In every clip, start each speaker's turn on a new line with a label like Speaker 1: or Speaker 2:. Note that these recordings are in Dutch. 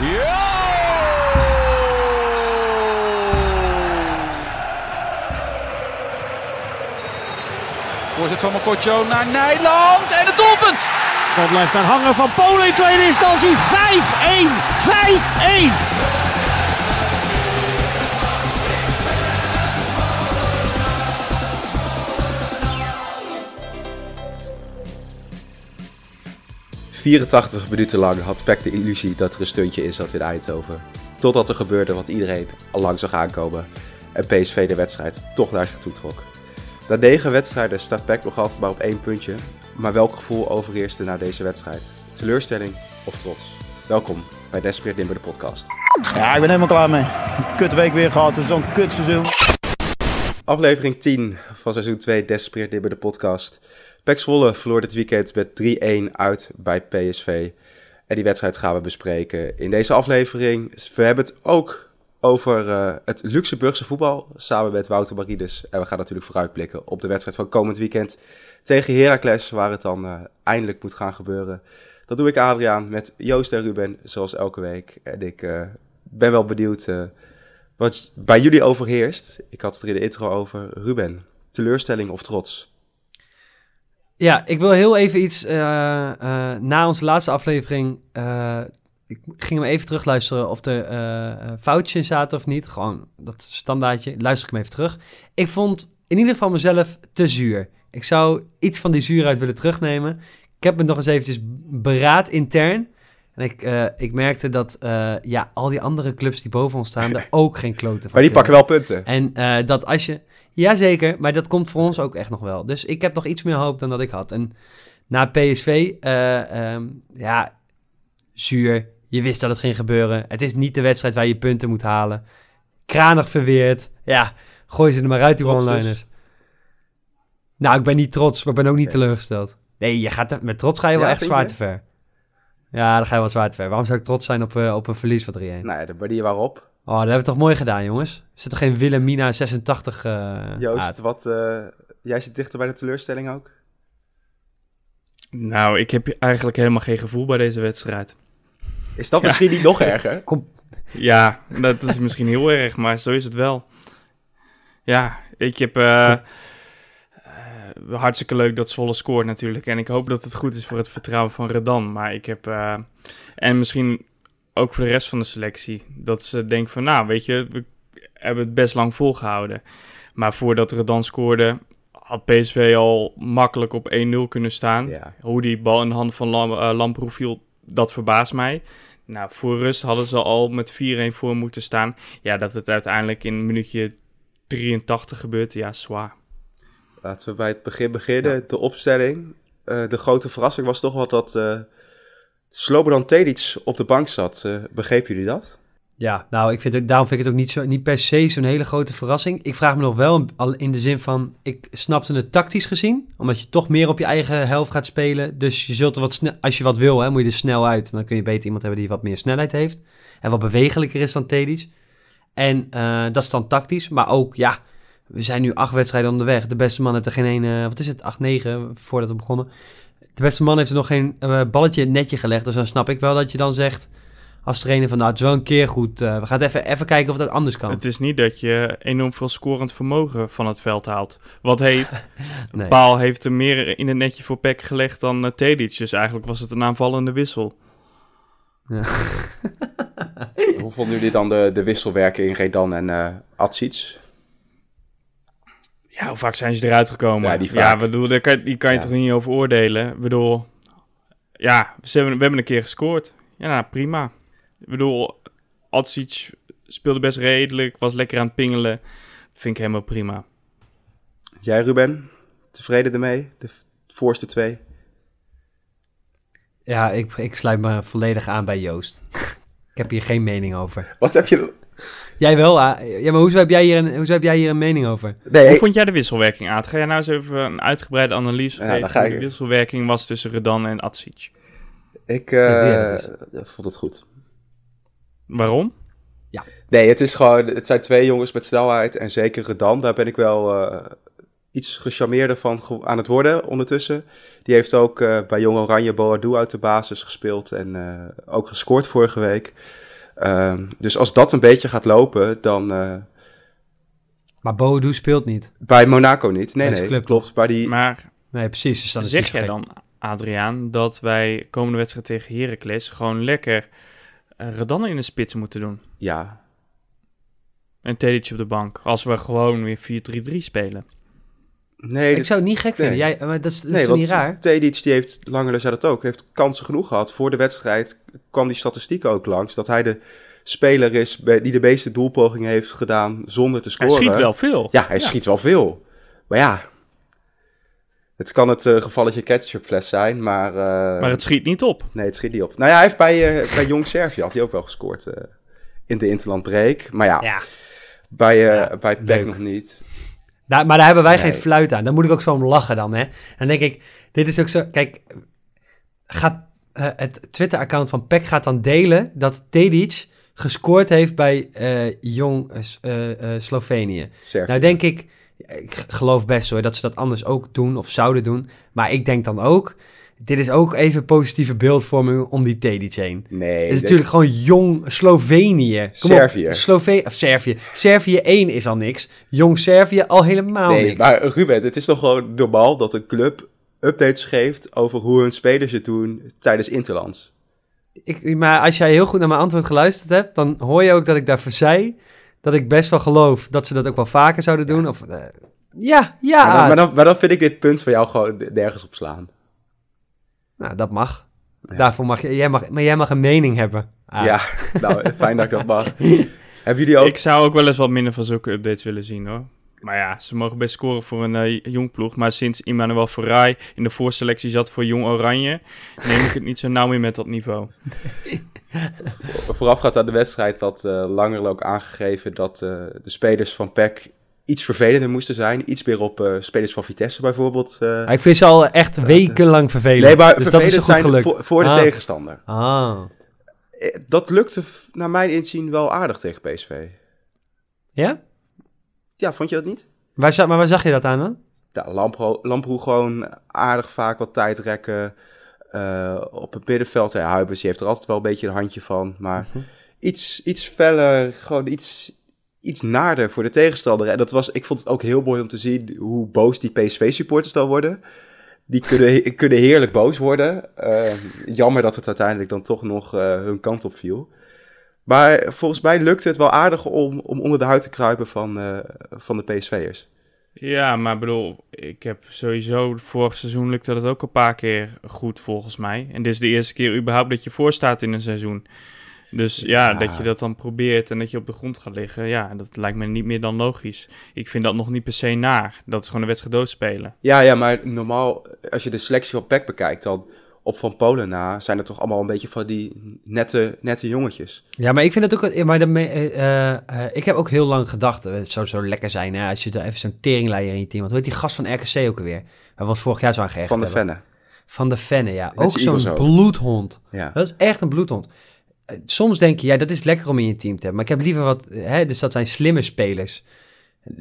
Speaker 1: Ja! Van Mokotjo naar Nijland en het doelpunt!
Speaker 2: Bal blijft daar hangen van Polen in tweede instantie. 5-1. 5-1.
Speaker 3: 84 minuten lang had Peck de illusie dat er een stuntje in zat in Eindhoven. Totdat er gebeurde wat iedereen al lang zag aankomen en PSV de wedstrijd toch naar zich toe trok. Na negen wedstrijden staat Peck nog altijd maar op één puntje, maar welk gevoel overheerste na deze wedstrijd? Teleurstelling of trots? Welkom bij Desperate Dimmer de podcast.
Speaker 2: Ja, ik ben helemaal klaar mee. Kut week weer gehad. Het is zo'n kut seizoen.
Speaker 3: Aflevering 10 van seizoen 2 Desperate Dimmer de podcast. Zwolle verloor dit weekend met 3-1 uit bij PSV. En die wedstrijd gaan we bespreken in deze aflevering. We hebben het ook over uh, het Luxemburgse voetbal samen met Wouter Marides. En we gaan natuurlijk vooruitblikken op de wedstrijd van komend weekend tegen Heracles, waar het dan uh, eindelijk moet gaan gebeuren. Dat doe ik Adriaan met Joost en Ruben, zoals elke week. En ik uh, ben wel benieuwd wat bij jullie overheerst. Ik had het er in de intro over. Ruben, teleurstelling of trots?
Speaker 4: Ja, ik wil heel even iets uh, uh, na onze laatste aflevering. Uh, ik ging hem even terugluisteren of er foutjes in zaten of niet. Gewoon dat standaardje. Luister ik hem even terug. Ik vond in ieder geval mezelf te zuur. Ik zou iets van die zuurheid willen terugnemen. Ik heb me nog eens eventjes beraad intern. En ik, ik merkte dat ja, al die andere clubs die boven ons staan, er ook geen kloten van
Speaker 3: Maar die pakken wel punten.
Speaker 4: En dat als je... Jazeker, maar dat komt voor ons ook echt nog wel. Dus ik heb nog iets meer hoop dan dat ik had. En na PSV, um, ja, zuur. Je wist dat het ging gebeuren. Het is niet de wedstrijd waar je punten moet halen. Kranig verweerd. Ja, gooi ze er maar uit, die one-liners. Nou, ik ben niet trots, maar ik ben ook niet teleurgesteld. Nee, je gaat er, met trots ga je wel ja, echt zwaar te ver. Ja, dan ga je wel zwaar te ver. Waarom zou ik trots zijn op, uh, op een verlies van 3-1?
Speaker 3: Nou ja, de manier waarop.
Speaker 4: Oh, dat hebben we toch mooi gedaan, jongens. Zit toch geen Willemina 86 uh,
Speaker 3: Joost, uit. wat, uh, jij zit dichter bij de teleurstelling ook?
Speaker 5: Nou, ik heb eigenlijk helemaal geen gevoel bij deze wedstrijd.
Speaker 3: Is dat ja. misschien niet nog erger?
Speaker 5: Kom. Ja, dat is misschien heel erg, maar zo is het wel. Ja, ik heb... Hartstikke leuk dat Zwolle scoort natuurlijk. En ik hoop dat het goed is voor het vertrouwen van Redan. Maar ik heb... en misschien ook voor de rest van de selectie. Dat ze denken van, nou, weet je, we hebben het best lang volgehouden. Maar voordat er dan scoorde, had PSV al makkelijk op 1-0 kunnen staan. Ja. Hoe die bal in de hand van Lam uh, Lamproef viel, dat verbaast mij. Nou, voor rust hadden ze al met 4-1 voor moeten staan. Ja, dat het uiteindelijk in minuutje 83 gebeurt, ja, zwaar.
Speaker 3: Laten we bij het begin beginnen. Ja. De opstelling. Uh, de grote verrassing was toch wel dat... Uh, Slobodan Tedic op de bank zat. Uh, begrepen jullie dat?
Speaker 4: Ja, nou, ik vind het, daarom vind ik het ook niet, zo, niet per se zo'n hele grote verrassing. Ik vraag me nog wel in de zin van, ik snapte het tactisch gezien, omdat je toch meer op je eigen helft gaat spelen. Dus je zult er wat snel, als je wat wil, hè, moet je er snel uit. Dan kun je beter iemand hebben die wat meer snelheid heeft en wat bewegelijker is dan Tedic. En uh, dat is dan tactisch, maar ook, ja, we zijn nu acht wedstrijden onderweg. De beste man heeft er geen ene, wat is het, acht, negen voordat we begonnen. De beste man heeft er nog geen uh, balletje netje gelegd. Dus dan snap ik wel dat je dan zegt als trainer van nou, het is wel een keer goed. Uh, we gaan even, even kijken of dat anders kan.
Speaker 5: Het is niet dat je enorm veel scorend vermogen van het veld haalt. Wat heet, nee. Paal heeft er meer in het netje voor Peck gelegd dan uh, Tedic. Dus eigenlijk was het een aanvallende wissel.
Speaker 3: Ja. Hoe vonden jullie dan de, de wisselwerking in Redan en uh, Atsic?
Speaker 5: Ja, hoe vaak zijn ze eruit gekomen? Ja, die ja bedoel, daar kan, die kan je ja. toch niet over oordelen? Ik bedoel, ja, ze hebben, we hebben een keer gescoord. Ja, nou, prima. Ik bedoel, Atsic speelde best redelijk, was lekker aan het pingelen. vind ik helemaal prima.
Speaker 3: Jij, Ruben, tevreden ermee? De voorste twee?
Speaker 4: Ja, ik, ik sluit me volledig aan bij Joost. ik heb hier geen mening over.
Speaker 3: Wat heb je...
Speaker 4: Jij wel, ah. ja, maar hoezo heb jij hier een, hoezo heb jij hier een mening over?
Speaker 5: Nee, Hoe ik... vond jij de wisselwerking aan? Ga jij nou eens even een uitgebreide analyse ja, geven hoe de wisselwerking was tussen Redan en Atsic?
Speaker 3: Ik uh, vond het goed.
Speaker 5: Waarom?
Speaker 3: Ja. Nee, het is gewoon, het zijn twee jongens met snelheid en zeker Redan, daar ben ik wel uh, iets gecharmeerder van aan het worden ondertussen. Die heeft ook uh, bij Jong Oranje Boadu uit de basis gespeeld en ook gescoord vorige week. Ehm, dus als dat een beetje gaat lopen, dan... eh,
Speaker 4: Maar Boadu speelt niet.
Speaker 3: bij Monaco niet. Nee, nee,
Speaker 4: club,
Speaker 3: klopt. Bij die...
Speaker 5: Maar
Speaker 4: Nee, precies. Dus dan
Speaker 5: zeg jij dan, Adriaan, dat wij komende wedstrijd tegen Heracles gewoon lekker uh, Redan in de spits moeten doen?
Speaker 3: Ja,
Speaker 5: En Tedic op de bank. Als we gewoon weer 4-3-3 spelen.
Speaker 3: Nee,
Speaker 4: Ik
Speaker 3: dat-
Speaker 4: zou het niet gek vinden. Jij, maar dat is, dat is
Speaker 3: Nee,
Speaker 4: toch
Speaker 3: want
Speaker 4: niet raar?
Speaker 3: Tedic die heeft, Langerle zei dat ook, heeft kansen genoeg gehad. Voor de wedstrijd kwam die statistieken ook langs. Dat hij de speler is bij- die de meeste doelpogingen heeft gedaan zonder te
Speaker 5: Hij
Speaker 3: scoren.
Speaker 5: schiet wel veel.
Speaker 3: Ja, hij schiet wel veel. Maar ja, het kan het eh, gevalletje ketchupfles zijn, maar... eh,
Speaker 5: Maar het schiet niet op.
Speaker 3: Nee, het schiet niet op. Nou ja, hij heeft bij, eh, bij Jong Servië had hij ook wel gescoord eh, in de Interland Break. Maar ja,
Speaker 4: Ja.
Speaker 3: bij, eh
Speaker 4: Ja,
Speaker 3: bij PEC nog niet.
Speaker 4: Daar, maar daar hebben wij
Speaker 3: Nee.
Speaker 4: geen fluit aan. Daar moet ik ook zo om lachen dan, hè. En dan denk ik, dit is ook zo... Kijk, gaat, eh, het Twitter-account van PEC gaat dan delen dat Tedic gescoord heeft bij eh, Jong eh, Slovenië. Nou denk ik, ik geloof best hoor, dat ze dat anders ook doen of zouden doen. Maar ik denk dan ook, dit is ook even positieve beeldvorming om die Tedic heen.
Speaker 3: nee,
Speaker 4: Het is natuurlijk gewoon jong Slovenië. Kom
Speaker 3: Servië.
Speaker 4: Op, of Servië. Servië 1 is al niks. Jong Servië al helemaal
Speaker 3: Nee,
Speaker 4: niks.
Speaker 3: maar Ruben, het is toch gewoon normaal dat een club updates geeft over hoe hun spelers het doen tijdens Interlands.
Speaker 4: Ik, maar als jij heel goed naar mijn antwoord geluisterd hebt, dan hoor je ook dat ik daarvoor zei dat ik best wel geloof dat ze dat ook wel vaker zouden doen. Of, eh, ja, ja.
Speaker 3: maar, dan,
Speaker 4: Aad.
Speaker 3: maar, dan, maar dan vind ik dit punt van jou gewoon nergens op slaan.
Speaker 4: Nou, dat mag.
Speaker 3: Ja.
Speaker 4: Daarvoor mag je, jij mag, maar jij mag een mening hebben.
Speaker 3: Ja, nou, fijn dat ik dat mag. Hebben jullie ook...
Speaker 5: Ik zou ook wel eens wat minder van zulke updates willen zien hoor. Maar ja, ze mogen best scoren voor een eh, jong ploeg. Maar sinds Emmanuel Ferrari in de voorselectie zat voor Jong Oranje, neem ik het niet zo nauw meer met dat niveau.
Speaker 3: Voorafgaand aan de wedstrijd had eh Langerlo ook aangegeven dat eh, de spelers van PEC iets vervelender moesten zijn. Iets meer op eh, spelers van Vitesse bijvoorbeeld. eh.
Speaker 4: Ik vind ze al echt wekenlang vervelend.
Speaker 3: nee, maar
Speaker 4: dus dat is goed
Speaker 3: zijn
Speaker 4: gelukt.
Speaker 3: voor, voor de
Speaker 4: Ah.
Speaker 3: tegenstander.
Speaker 4: Ah.
Speaker 3: Eh, Dat lukte naar mijn inzien wel aardig tegen PSV.
Speaker 4: Ja?
Speaker 3: Ja, vond je dat niet?
Speaker 4: Waar, maar waar zag je dat aan dan?
Speaker 3: Ja, Lampro, Lamproe gewoon aardig vaak wat tijd rekken. Op het middenveld, ja, Huibers die heeft er altijd wel een beetje een handje van. Maar
Speaker 4: Mhm.
Speaker 3: iets, iets feller, gewoon iets, iets naarder voor de tegenstander. En dat was, ik vond het ook heel mooi om te zien hoe boos die PSV-supporters dan worden. Die kunnen, kunnen heerlijk boos worden. Eh, jammer dat het uiteindelijk dan toch nog eh, hun kant op viel. Maar volgens mij lukte het wel aardig om, om onder de huid te kruipen van, eh, van de PSV'ers.
Speaker 5: Ja, maar bedoel, ik heb sowieso vorig seizoen lukte dat ook een paar keer goed volgens mij. En dit is de eerste keer überhaupt dat je voorstaat in een seizoen. Dus ja,
Speaker 3: Ja.
Speaker 5: dat je dat dan probeert en dat je op de grond gaat liggen, ja, dat lijkt me niet meer dan logisch. Ik vind dat nog niet per se naar. Dat is gewoon een wedstrijd doodspelen.
Speaker 3: Ja, ja, maar normaal, als je de selectie van PEC bekijkt, dan op Van Polen na zijn er toch allemaal een beetje van die nette, nette jongetjes.
Speaker 4: Ja, maar ik vind het ook... Maar daarmee, eh, eh, eh, ik heb ook heel lang gedacht, het zou zo lekker zijn hè, als je er even zo'n teringleier in je team had. Hoe heet die gast van RKC ook alweer? Waar we ons vorig jaar zo aan
Speaker 3: Van de. Venne.
Speaker 4: Van de Venne, ja.
Speaker 3: Met
Speaker 4: Ook zo'n bloedhond.
Speaker 3: Ja.
Speaker 4: Dat is echt een bloedhond. Soms denk je, ja, dat is lekker om in je team te hebben. Maar ik heb liever wat... Hè, dus dat zijn slimme spelers.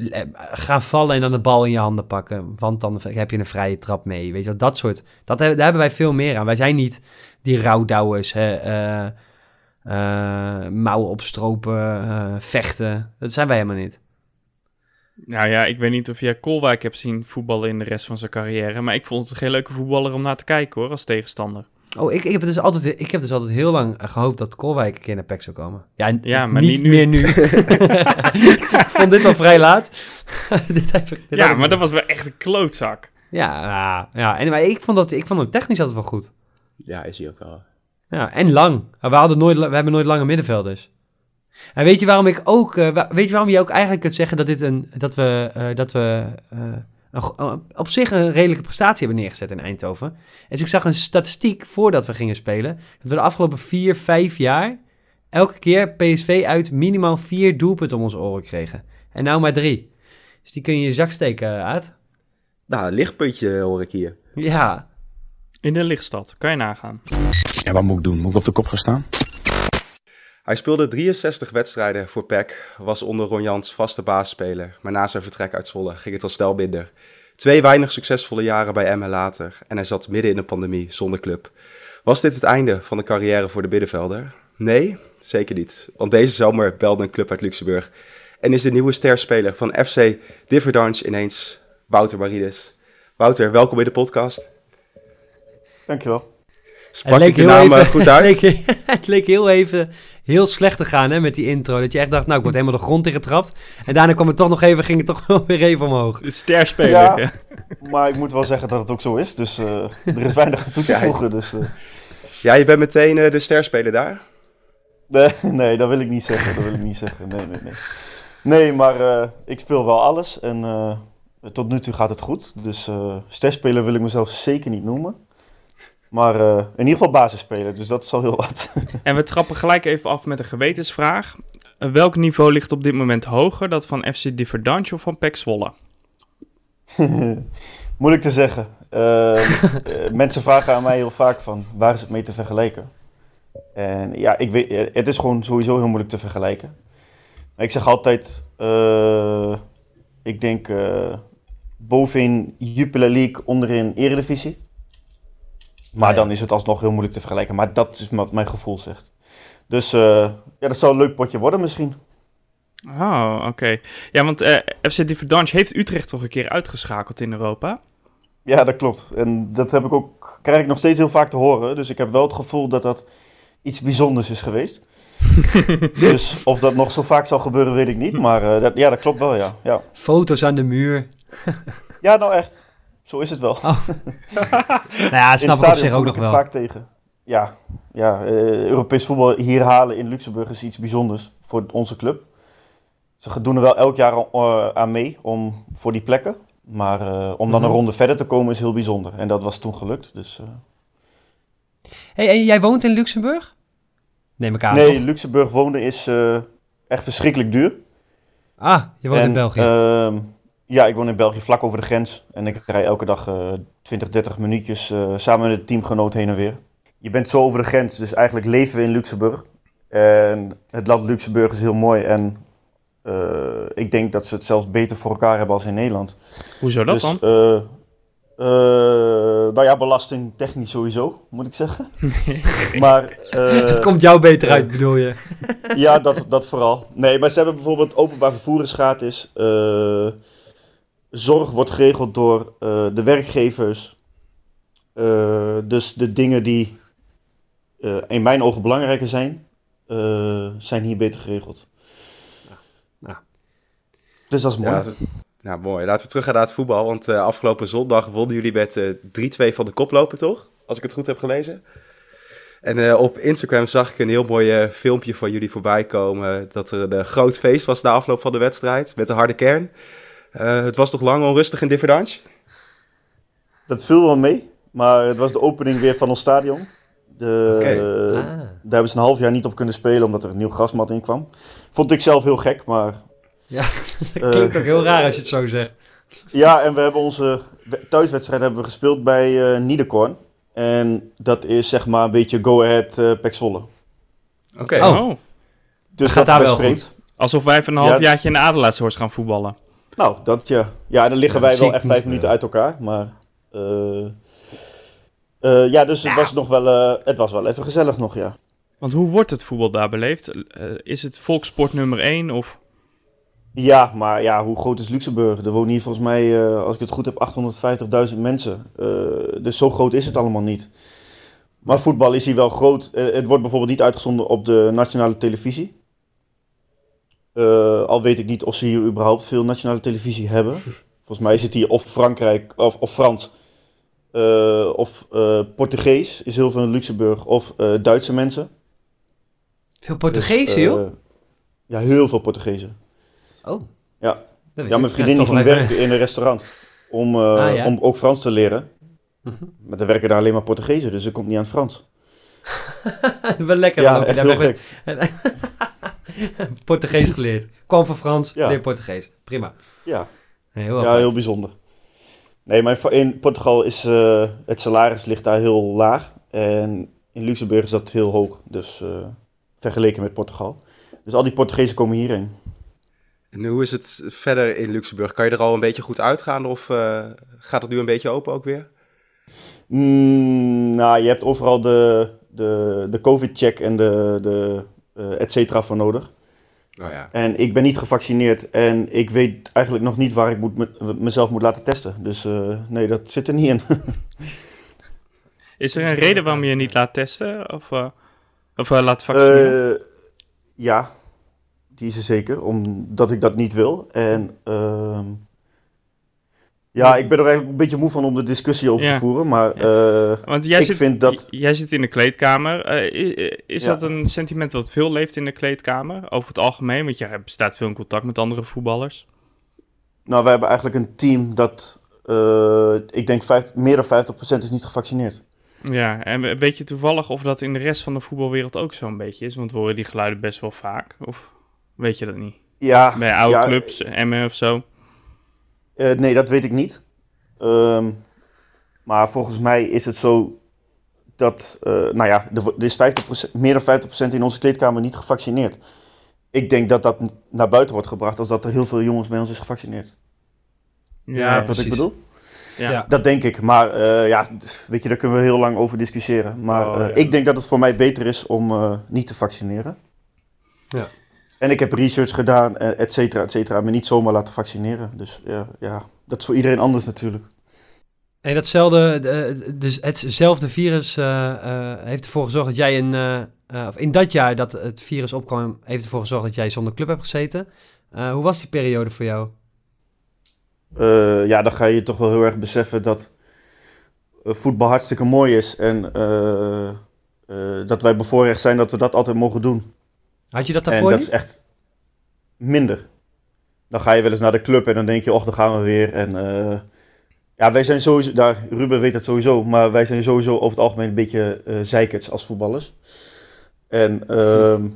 Speaker 4: Eh, Gaan vallen en dan de bal in je handen pakken. Want dan heb je een vrije trap mee. Weet je wel, dat soort... Dat, daar hebben wij veel meer aan. Wij zijn niet die rouwdouwers, eh, eh, mouwen opstropen, vechten. Dat zijn wij helemaal niet.
Speaker 5: Nou ja, ik weet niet of jij Kolwijk hebt zien voetballen in de rest van zijn carrière, maar ik vond het geen leuke voetballer om naar te kijken hoor, als tegenstander.
Speaker 4: Oh, ik, ik, heb dus altijd, ik heb dus altijd heel lang eh, gehoopt dat Kolwijk een keer naar PEC zou komen. Ja,
Speaker 5: maar
Speaker 4: niet,
Speaker 5: niet nu.
Speaker 4: meer nu. ik vond dit al vrij laat. dit heb ik, dit
Speaker 5: ja, maar dat was wel echt een klootzak.
Speaker 4: Ja, ja, ja. En, maar ik vond, dat, ik vond hem technisch altijd wel goed.
Speaker 3: Ja, is hij ook wel.
Speaker 4: Ja, en lang. We, hadden nooit, we hebben nooit lange middenvelders. En weet je waarom ik ook... eh, weet je waarom je ook eigenlijk kunt zeggen dat, dit een, dat we, eh, dat we eh, op zich een redelijke prestatie hebben neergezet in Eindhoven? Dus ik zag een statistiek voordat we gingen spelen. Dat we de afgelopen vier, vijf jaar elke keer PSV uit minimaal vier doelpunten om onze oren kregen. En nou maar drie. Dus die kun je in je zak steken, Aad.
Speaker 3: Nou, een lichtpuntje hoor ik hier.
Speaker 4: Ja,
Speaker 5: In de lichtstad, kan je nagaan.
Speaker 6: Ja, wat moet ik doen? Moet ik op de kop gaan staan?
Speaker 3: Hij speelde 63 wedstrijden voor PEC, was onder Ron Jans vaste baasspeler. Maar na zijn vertrek uit Zwolle ging het al snel minder. Twee weinig succesvolle jaren bij Emmen later en hij zat midden in de pandemie zonder club. Was dit het einde van de carrière voor de middenvelder? Nee, zeker niet. Want deze zomer belde een club uit Luxemburg en is de nieuwe sterspeler van FC Differdange ineens Wouter Marides. Wouter, welkom in de podcast.
Speaker 7: Dankjewel.
Speaker 3: Sprak ik je naam eh, goed uit?
Speaker 4: Het leek, het leek heel even heel slecht te gaan hè, met die intro. Dat je echt dacht, nou, ik word helemaal de grond ingetrapt. En daarna kwam het toch nog even, ging het toch wel weer even omhoog.
Speaker 5: De sterspeler.
Speaker 7: Ja.
Speaker 5: Ja.
Speaker 7: Maar ik moet wel zeggen dat het ook zo is. Dus eh, er is weinig aan toe te
Speaker 3: Ja,
Speaker 7: voegen. Dus, eh,
Speaker 3: Ja, je bent meteen eh, de sterspeler daar.
Speaker 7: nee, nee, dat wil ik niet zeggen. Dat wil ik niet zeggen. Nee, nee, nee. Nee, maar eh, ik speel wel alles. En eh, tot nu toe gaat het goed. Dus eh sterspeler wil ik mezelf zeker niet noemen. Maar eh, in ieder geval basisspeler. Dus dat is al heel wat.
Speaker 5: En we trappen gelijk even af met een gewetensvraag. Eh, welk niveau ligt op dit moment hoger? Dat van FC Differdange of van PEC Zwolle?
Speaker 7: Moeilijk te zeggen. Eh, eh, mensen vragen aan mij heel vaak van waar is het mee te vergelijken? En ja, ik weet, het is gewoon sowieso heel moeilijk te vergelijken. Maar ik zeg altijd, ik denk bovenin Jupiler League, onderin Eredivisie. Maar
Speaker 4: ja.
Speaker 7: dan is het alsnog heel moeilijk te vergelijken. Maar dat is wat mijn gevoel zegt. Dus eh, ja, dat zou een leuk potje worden misschien.
Speaker 5: Oh, oké. Ja, want eh, FC Differdange heeft Utrecht toch een keer uitgeschakeld in Europa?
Speaker 7: Ja, dat klopt. En dat heb ik ook, krijg ik nog steeds heel vaak te horen. Dus ik heb wel het gevoel dat dat iets bijzonders is geweest. dus of dat nog zo vaak zal gebeuren, weet ik niet. Maar eh, dat, ja, dat klopt wel, ja. ja.
Speaker 4: Foto's aan de muur.
Speaker 7: Ja, nou echt. Zo is het wel.
Speaker 4: Nou ja, snap ik op zich ook nog
Speaker 7: ik het
Speaker 4: wel.
Speaker 7: vaak tegen. Ja, ja eh, Europees voetbal hier halen in Luxemburg is iets bijzonders voor onze club. Ze doen er wel elk jaar eh, aan mee om, voor die plekken. Maar eh, om dan
Speaker 4: Mhm.
Speaker 7: een ronde verder te komen is heel bijzonder. En dat was toen gelukt. Dus,
Speaker 4: Hey, en jij woont in Luxemburg? Neem ik aan,
Speaker 7: nee,
Speaker 4: toch?
Speaker 7: Luxemburg wonen is echt verschrikkelijk duur.
Speaker 4: Ah, je woont
Speaker 7: En,
Speaker 4: in België.
Speaker 7: Ja, ik woon in België, vlak over de grens. En ik rij elke dag eh 20, 30 minuutjes eh, samen met het teamgenoot heen en weer. Je bent zo over de grens, dus eigenlijk leven we in Luxemburg. En het land Luxemburg is heel mooi. En eh, ik denk dat ze het zelfs beter voor elkaar hebben als in Nederland.
Speaker 5: Hoezo dat
Speaker 7: dus,
Speaker 5: dan?
Speaker 7: eh, eh, nou ja, belastingtechnisch sowieso, moet ik zeggen. maar, eh,
Speaker 4: het komt jou beter uit, bedoel je?
Speaker 7: ja, dat, dat vooral. Nee, maar ze hebben bijvoorbeeld openbaar vervoer is gratis. Zorg wordt geregeld door eh, de werkgevers. Eh, dus de dingen die eh, in mijn ogen belangrijker zijn, eh, zijn hier beter geregeld.
Speaker 4: Ja.
Speaker 7: Dus dat is mooi.
Speaker 3: Ja, dat- nou, mooi. Laten we teruggaan naar het voetbal. Want eh, afgelopen zondag wonnen jullie met eh 3-2 van de koploper, toch? Als ik het goed heb gelezen. En eh, op Instagram zag ik een heel mooi filmpje van jullie voorbij komen. Dat er een groot feest was na afloop van de wedstrijd. Met de harde kern. Eh, het was toch lang onrustig in Differdange?
Speaker 7: Dat viel wel mee, maar het was de opening weer van ons stadion. De,
Speaker 3: Oké.
Speaker 4: Ah.
Speaker 7: Daar hebben ze een half jaar niet op kunnen spelen omdat er een nieuw grasmat in kwam. Vond ik zelf heel gek, maar...
Speaker 4: Ja,
Speaker 7: eh,
Speaker 4: Klinkt ook heel raar als je het zo zegt.
Speaker 7: Ja, en we hebben onze we- thuiswedstrijd hebben we gespeeld bij eh Niederkorn. En dat is zeg maar een beetje go-ahead eh Pek Zwolle.
Speaker 3: Oké.
Speaker 4: Oh.
Speaker 7: Dus
Speaker 4: Gaat
Speaker 7: dat
Speaker 4: daar
Speaker 7: is best
Speaker 4: wel
Speaker 7: vreemd.
Speaker 5: Alsof wij even een
Speaker 7: Ja,
Speaker 5: halfjaartje in de Adelaarshorst gaan voetballen.
Speaker 7: Nou, dat ja. Ja, dan liggen
Speaker 4: Ja,
Speaker 7: wij wel echt vijf minuten
Speaker 4: eh.
Speaker 7: uit elkaar. Maar eh, eh, ja, dus het was nog wel, eh, het was wel even gezellig nog, ja.
Speaker 5: Want hoe wordt het voetbal daar beleefd? Eh, is het volkssport nummer 1 of...
Speaker 7: Ja, maar ja, hoe groot is Luxemburg? Er wonen hier volgens mij, eh, als ik het goed heb, 850.000 mensen. Eh, dus zo groot is het allemaal niet. Maar voetbal is hier wel groot. Het wordt bijvoorbeeld niet uitgezonden op de nationale televisie. Eh, al weet ik niet of ze hier überhaupt veel nationale televisie hebben. Volgens mij is het hier of Frankrijk of, of Frans. eh, of eh, Portugees is heel veel in Luxemburg. Of eh, Duitse mensen.
Speaker 4: Veel Portugezen,
Speaker 7: Dus,
Speaker 4: joh?
Speaker 7: Ja, heel veel Portugezen.
Speaker 4: Oh.
Speaker 7: ja. Ja, mijn vriendin die ging
Speaker 4: even-
Speaker 7: werken in een restaurant. Om, eh,
Speaker 4: Ah, ja.
Speaker 7: om ook Frans te leren.
Speaker 4: Mhm.
Speaker 7: Maar er werken daar alleen maar Portugezen, dus ze komt niet aan het Frans.
Speaker 4: Wel lekker.
Speaker 7: ja, echt heel gek.
Speaker 4: Portugees geleerd. Kwam van Frans,
Speaker 7: Ja.
Speaker 4: leer Portugees. Prima.
Speaker 7: Ja,
Speaker 4: Nee, heel
Speaker 7: ja, heel bijzonder. Nee, maar in Portugal is eh, het salaris ligt daar heel laag. En in Luxemburg is dat heel hoog, dus eh, vergeleken met Portugal. Dus al die Portugezen komen hierheen.
Speaker 3: En hoe is het verder in Luxemburg? Kan je er al een beetje goed uitgaan of eh, gaat het nu een beetje open ook weer?
Speaker 7: Mm, nou, je hebt overal de, de, de covid-check en de, de et cetera voor nodig.
Speaker 3: Oh ja.
Speaker 7: En ik ben niet gevaccineerd en ik weet eigenlijk nog niet waar ik moet me- mezelf moet laten testen. Dus eh, nee, dat zit er niet in.
Speaker 5: Is er een reden waarom je je niet laat testen? Of, eh, of laat vaccineren?
Speaker 7: Eh, ja, die is er zeker, omdat ik dat niet wil. En ehm, ja, ik ben er eigenlijk een beetje moe van om de discussie over
Speaker 5: Ja.
Speaker 7: te voeren. Maar eh,
Speaker 5: Want jij
Speaker 7: ik
Speaker 5: zit,
Speaker 7: vind dat-
Speaker 5: jij zit in de kleedkamer. Eh, is
Speaker 7: Ja.
Speaker 5: dat een sentiment wat veel leeft in de kleedkamer? Over het algemeen? Want jij staat veel in contact met andere voetballers.
Speaker 7: nou, we hebben eigenlijk een team dat, eh, ik denk, vijf, meer dan 50% is niet gevaccineerd.
Speaker 5: Ja, en we- weet je toevallig of dat in de rest van de voetbalwereld ook zo'n beetje is? Want we horen die geluiden best wel vaak. Of weet je dat niet?
Speaker 7: Ja,
Speaker 5: Bij oude clubs, Emmen of zo?
Speaker 7: Eh, nee, dat weet ik niet. Ehm, maar volgens mij is het zo dat, eh, nou ja, er, is 50%, meer dan 50% in onze kleedkamer niet gevaccineerd. Ik denk dat dat naar buiten wordt gebracht als dat er heel veel jongens bij ons is gevaccineerd.
Speaker 4: Ja,
Speaker 7: Wat
Speaker 4: precies.
Speaker 7: ik bedoel?
Speaker 5: Ja.
Speaker 4: Ja.
Speaker 7: Dat denk ik. Maar eh, ja, weet je, daar kunnen we heel lang over discussiëren. Maar
Speaker 5: Oh,
Speaker 7: eh,
Speaker 5: ja.
Speaker 7: ik denk dat het voor mij beter is om eh, niet te vaccineren.
Speaker 4: Ja.
Speaker 7: En ik heb research gedaan, eh, et cetera, et cetera. Me niet zomaar laten vaccineren. Dus ja, ja, dat is voor iedereen anders natuurlijk.
Speaker 4: En datzelfde, dus hetzelfde virus eh, eh, heeft ervoor gezorgd dat jij een, of in dat jaar dat het virus opkwam, heeft ervoor gezorgd dat jij zonder club hebt gezeten. Hoe was die periode voor jou?
Speaker 7: Ja, dan ga je toch wel heel erg beseffen dat voetbal hartstikke mooi is. En dat wij bevoorrecht zijn dat we dat altijd mogen doen.
Speaker 4: Had je dat
Speaker 7: En
Speaker 4: daarvoor
Speaker 7: dat
Speaker 4: niet?
Speaker 7: is echt minder. Dan ga je wel eens naar de club en dan denk je, och, dan gaan we weer. En eh, ja, wij zijn sowieso, daar, Ruben weet dat sowieso, maar wij zijn sowieso over het algemeen een beetje zeikerts als voetballers. En ehm,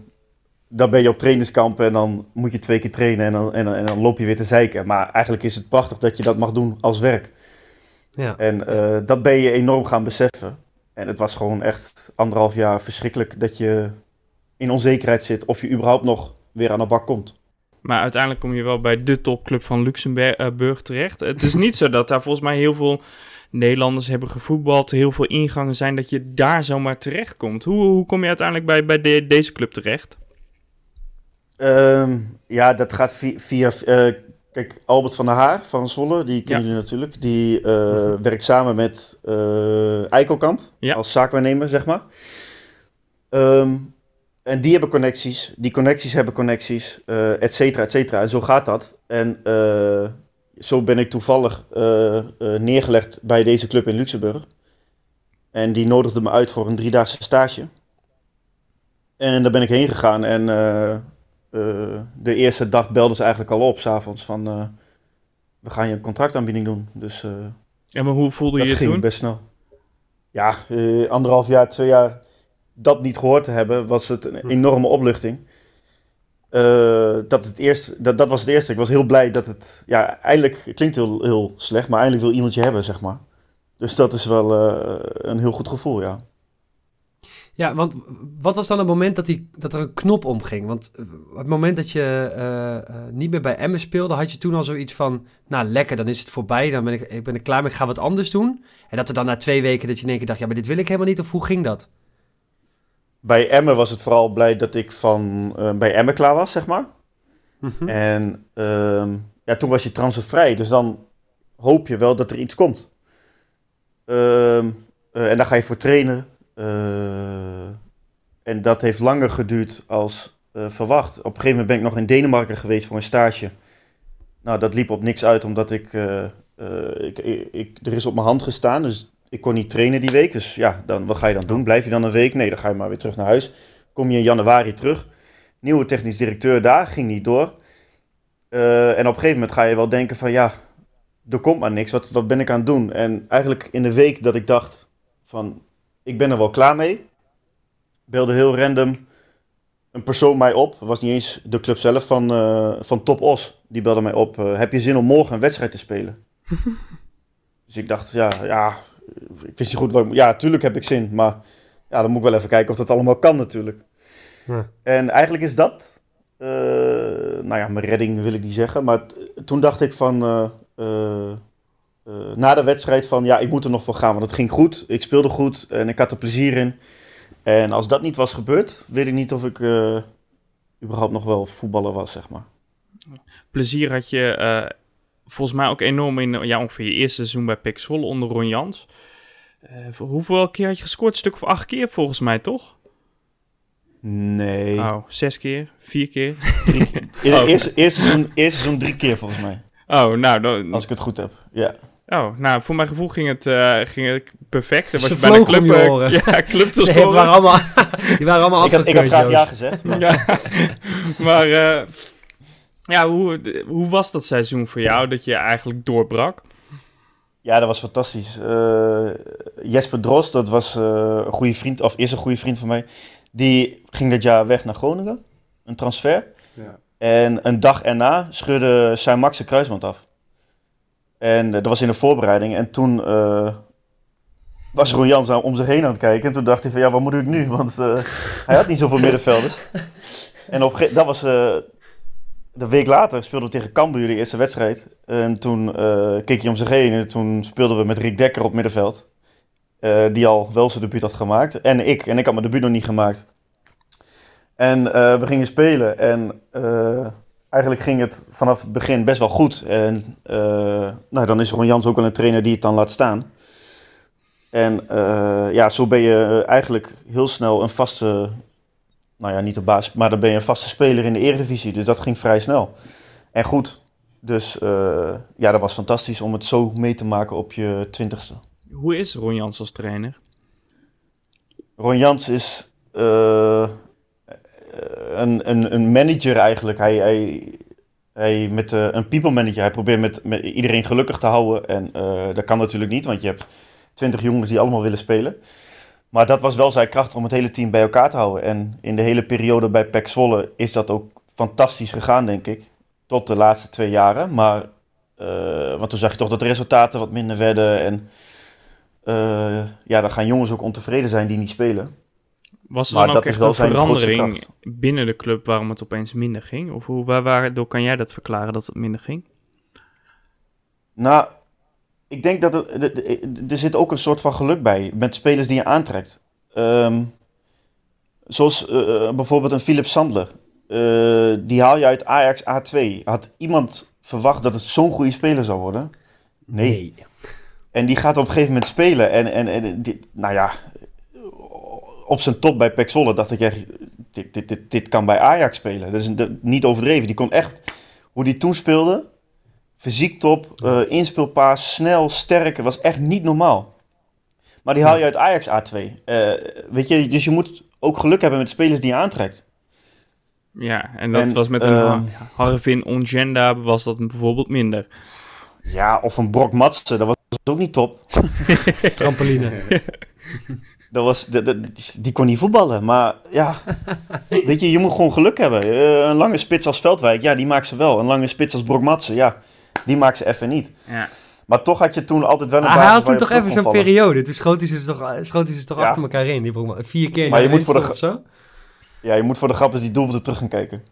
Speaker 7: dan ben je op trainingskamp en dan moet je twee keer trainen en dan, en, dan- en dan loop je weer te zeiken. Maar eigenlijk is het prachtig dat je dat mag doen als werk.
Speaker 4: Ja.
Speaker 7: En eh, dat ben je enorm gaan beseffen. En het was gewoon echt anderhalf jaar verschrikkelijk dat je in onzekerheid zit of je überhaupt nog weer aan de bak komt.
Speaker 5: Maar uiteindelijk kom je wel bij de topclub van Luxemburg terecht. Het is niet zo dat daar volgens mij heel veel Nederlanders hebben gevoetbald, heel veel ingangen zijn, dat je daar zomaar terecht komt. Hoe, hoe kom je uiteindelijk bij, bij de- deze club terecht?
Speaker 7: Ehm, ja, dat gaat via... via eh, kijk, Albert van der Haar van Zwolle, die kennen
Speaker 5: Ja.
Speaker 7: jullie natuurlijk. Die eh, werkt samen met eh Eikelkamp
Speaker 5: Ja.
Speaker 7: als zaakwaarnemer, zeg maar. Ehm, en die hebben connecties. Die connecties hebben connecties, eh et cetera, et cetera. En zo gaat dat. En eh, zo ben ik toevallig eh, neergelegd bij deze club in Luxemburg. En die nodigde me uit voor een driedaagse stage. En daar ben ik heen gegaan en de eerste dag belden ze eigenlijk al op, s'avonds, van we gaan je een contractaanbieding doen. Dus
Speaker 5: En maar hoe voelde je
Speaker 7: dat
Speaker 5: je
Speaker 7: ging
Speaker 5: toen?
Speaker 7: best snel. Ja, anderhalf jaar, twee jaar dat niet gehoord te hebben, was het een enorme opluchting. Eh, dat, het eerst, dat, dat was het eerste. Ik was heel blij dat het... Ja, eindelijk... Het klinkt heel, heel slecht, maar eindelijk wil iemand je hebben, zeg maar. Dus dat is wel eh, een heel goed gevoel, ja.
Speaker 4: Ja, want wat was dan het moment dat, die, dat er een knop omging? Want eh, het moment dat je niet meer bij Emmen speelde, had je toen al zoiets van... Nou, lekker, dan is het voorbij, dan ben ik, ik ben er klaar mee, ik ga wat anders doen. En dat er dan na twee weken dat je in één keer dacht, ja, maar dit wil ik helemaal niet. Of hoe ging dat?
Speaker 7: Bij Emmen was het vooral blij dat ik van, eh, bij Emmen klaar was, zeg maar.
Speaker 4: Mhm.
Speaker 7: En ehm, ja, toen was je transfervrij, dus dan hoop je wel dat er iets komt. Ehm, eh, en daar ga je voor trainen. Eh, en dat heeft langer geduurd als verwacht. Op een gegeven moment ben ik nog in Denemarken geweest voor een stage. Nou, dat liep op niks uit, omdat ik, ik, ik, ik- er is op mijn hand gestaan, dus ik kon niet trainen die week. Dus ja, dan, wat ga je dan doen? Blijf je dan een week? Nee, dan ga je maar weer terug naar huis. Kom je in januari terug. Nieuwe technisch directeur daar, ging niet door. Eh, en op een gegeven moment ga je wel denken van ja, er komt maar niks. Wat, wat ben ik aan het doen? En eigenlijk in de week dat ik dacht van ik ben er wel klaar mee, belde heel random een persoon mij op. Het was niet eens de club zelf van, eh, van Top Os. Die belde mij op. eh, heb je zin om morgen een wedstrijd te spelen? dus ik dacht, ja, ja, ik wist niet goed wat ik... Ja, tuurlijk heb ik zin, maar ja, dan moet ik wel even kijken of dat allemaal kan natuurlijk.
Speaker 4: Ja.
Speaker 7: En eigenlijk is dat, eh, nou ja, mijn redding wil ik niet zeggen, maar toen dacht ik van, eh, eh, na de wedstrijd van, ja, ik moet er nog voor gaan, want het ging goed, ik speelde goed en ik had er plezier in. En als dat niet was gebeurd, weet ik niet of ik eh, überhaupt nog wel voetballer was, zeg maar.
Speaker 5: Plezier had je eh, volgens mij ook enorm in ja, ongeveer je eerste seizoen bij Zwolle onder Ron Jans. Eh, voor hoeveel keer had je gescoord? Een stuk of acht keer volgens mij, toch?
Speaker 7: Nee.
Speaker 5: Oh, zes keer? Vier keer?
Speaker 7: In het
Speaker 5: Oh.
Speaker 7: eerste, eerste, seizoen, eerste seizoen drie keer volgens mij.
Speaker 5: Oh, nou, dan,
Speaker 7: Als ik het goed heb. Ja.
Speaker 5: oh, nou, voor mijn gevoel ging het, eh, ging het perfect. Dan was
Speaker 4: Ze
Speaker 5: je
Speaker 4: vlogen om
Speaker 5: club,
Speaker 4: je
Speaker 5: eh,
Speaker 4: oren.
Speaker 5: Ja, club te
Speaker 4: Nee, waren allemaal, die waren allemaal
Speaker 7: Ik had, ik had graag ja gezegd. Maar...
Speaker 5: Ja, maar eh, ja, hoe, hoe was dat seizoen voor jou dat je eigenlijk doorbrak?
Speaker 7: Ja, dat was fantastisch. Eh, Jesper Drost, dat was eh, een goede vriend, of is een goede vriend van mij. Die ging dat jaar weg naar Groningen, een transfer.
Speaker 3: Ja.
Speaker 7: En een dag erna scheurde zijn Max zijn kruisband af. En eh, dat was in de voorbereiding. En toen eh, was Ron Jans om zich heen aan het kijken. En toen dacht hij van, ja, wat moet ik nu? Want eh, hij had niet zoveel middenvelders. En op, dat was... de week later speelden we tegen Cambuur de eerste wedstrijd. En toen eh, keek hij om zich heen en toen speelden we met Rick Dekker op middenveld. Eh, die al wel zijn debuut had gemaakt. En ik. En ik had mijn debuut nog niet gemaakt. En eh, we gingen spelen. En eigenlijk ging het vanaf het begin best wel goed. En nou, dan is Ron Jans ook wel een trainer die het dan laat staan. En ja, zo ben je eigenlijk heel snel een vaste nou ja, niet de baas, maar dan ben je een vaste speler in de Eredivisie. Dus dat ging vrij snel. En goed. Dus eh, ja, dat was fantastisch om het zo mee te maken op je twintigste.
Speaker 5: Hoe is Ron Jans als trainer?
Speaker 7: Ron Jans is eh, een, een, een manager eigenlijk. Hij, hij, hij met eh, een people manager. Hij probeert met, met iedereen gelukkig te houden. En dat kan natuurlijk niet, want je hebt twintig jongens die allemaal willen spelen. Maar dat was wel zijn kracht om het hele team bij elkaar te houden. En in de hele periode bij PEC Zwolle is dat ook fantastisch gegaan, denk ik. Tot de laatste twee jaren. Maar, eh, want toen zag je toch dat de resultaten wat minder werden. En eh, ja, dan gaan jongens ook ontevreden zijn die niet spelen.
Speaker 5: Was er
Speaker 7: Maar
Speaker 5: dan ook echt
Speaker 7: wel
Speaker 5: een verandering binnen de club waarom het opeens minder ging? Of hoe, waar, waardoor kan jij dat verklaren dat het minder ging?
Speaker 7: Nou, ik denk dat er, er- zit ook een soort van geluk bij met spelers die je aantrekt. Ehm, zoals eh, eh, bijvoorbeeld een Philip Sandler. Eh, die haal je uit Ajax A2. Had iemand verwacht dat het zo'n goede speler zou worden? Nee. En die gaat op een gegeven moment spelen. En, en, en dit, nou ja, op zijn top bij PEC Zwolle dacht ik echt, dit, dit, dit, dit kan bij Ajax spelen. Dat is niet overdreven. Die kon echt, hoe die toen speelde, fysiek top, eh inspeelpaas, snel, sterk. Het was echt niet normaal. Maar die haal je uit Ajax A2. Eh, weet je, dus je moet ook geluk hebben met spelers die je aantrekt.
Speaker 5: Ja, en dat
Speaker 7: En,
Speaker 5: was met een uh, Harvin Ongenda was dat bijvoorbeeld minder.
Speaker 7: Ja, of een Brok Matsen, dat was ook niet top.
Speaker 4: Trampoline.
Speaker 7: Dat was, dat- dat- die kon niet voetballen, maar ja, weet je, je moet gewoon geluk hebben. Eh, een lange spits als Veldwijk, ja, die maakt ze wel. Een lange spits als Brok Matsen, ja, die maakt ze even niet.
Speaker 5: Ja.
Speaker 7: Maar toch had je toen altijd wel een basis
Speaker 4: hij had toen toch even zo'n periode. Toen schoot hij ze toch, schoot hij ze toch
Speaker 7: Ja.
Speaker 4: achter elkaar in. Die broek, vier keer
Speaker 7: Maar je moet voor de
Speaker 4: of zo.
Speaker 7: Ja, je moet voor de grap eens die doelpunten terug gaan kijken.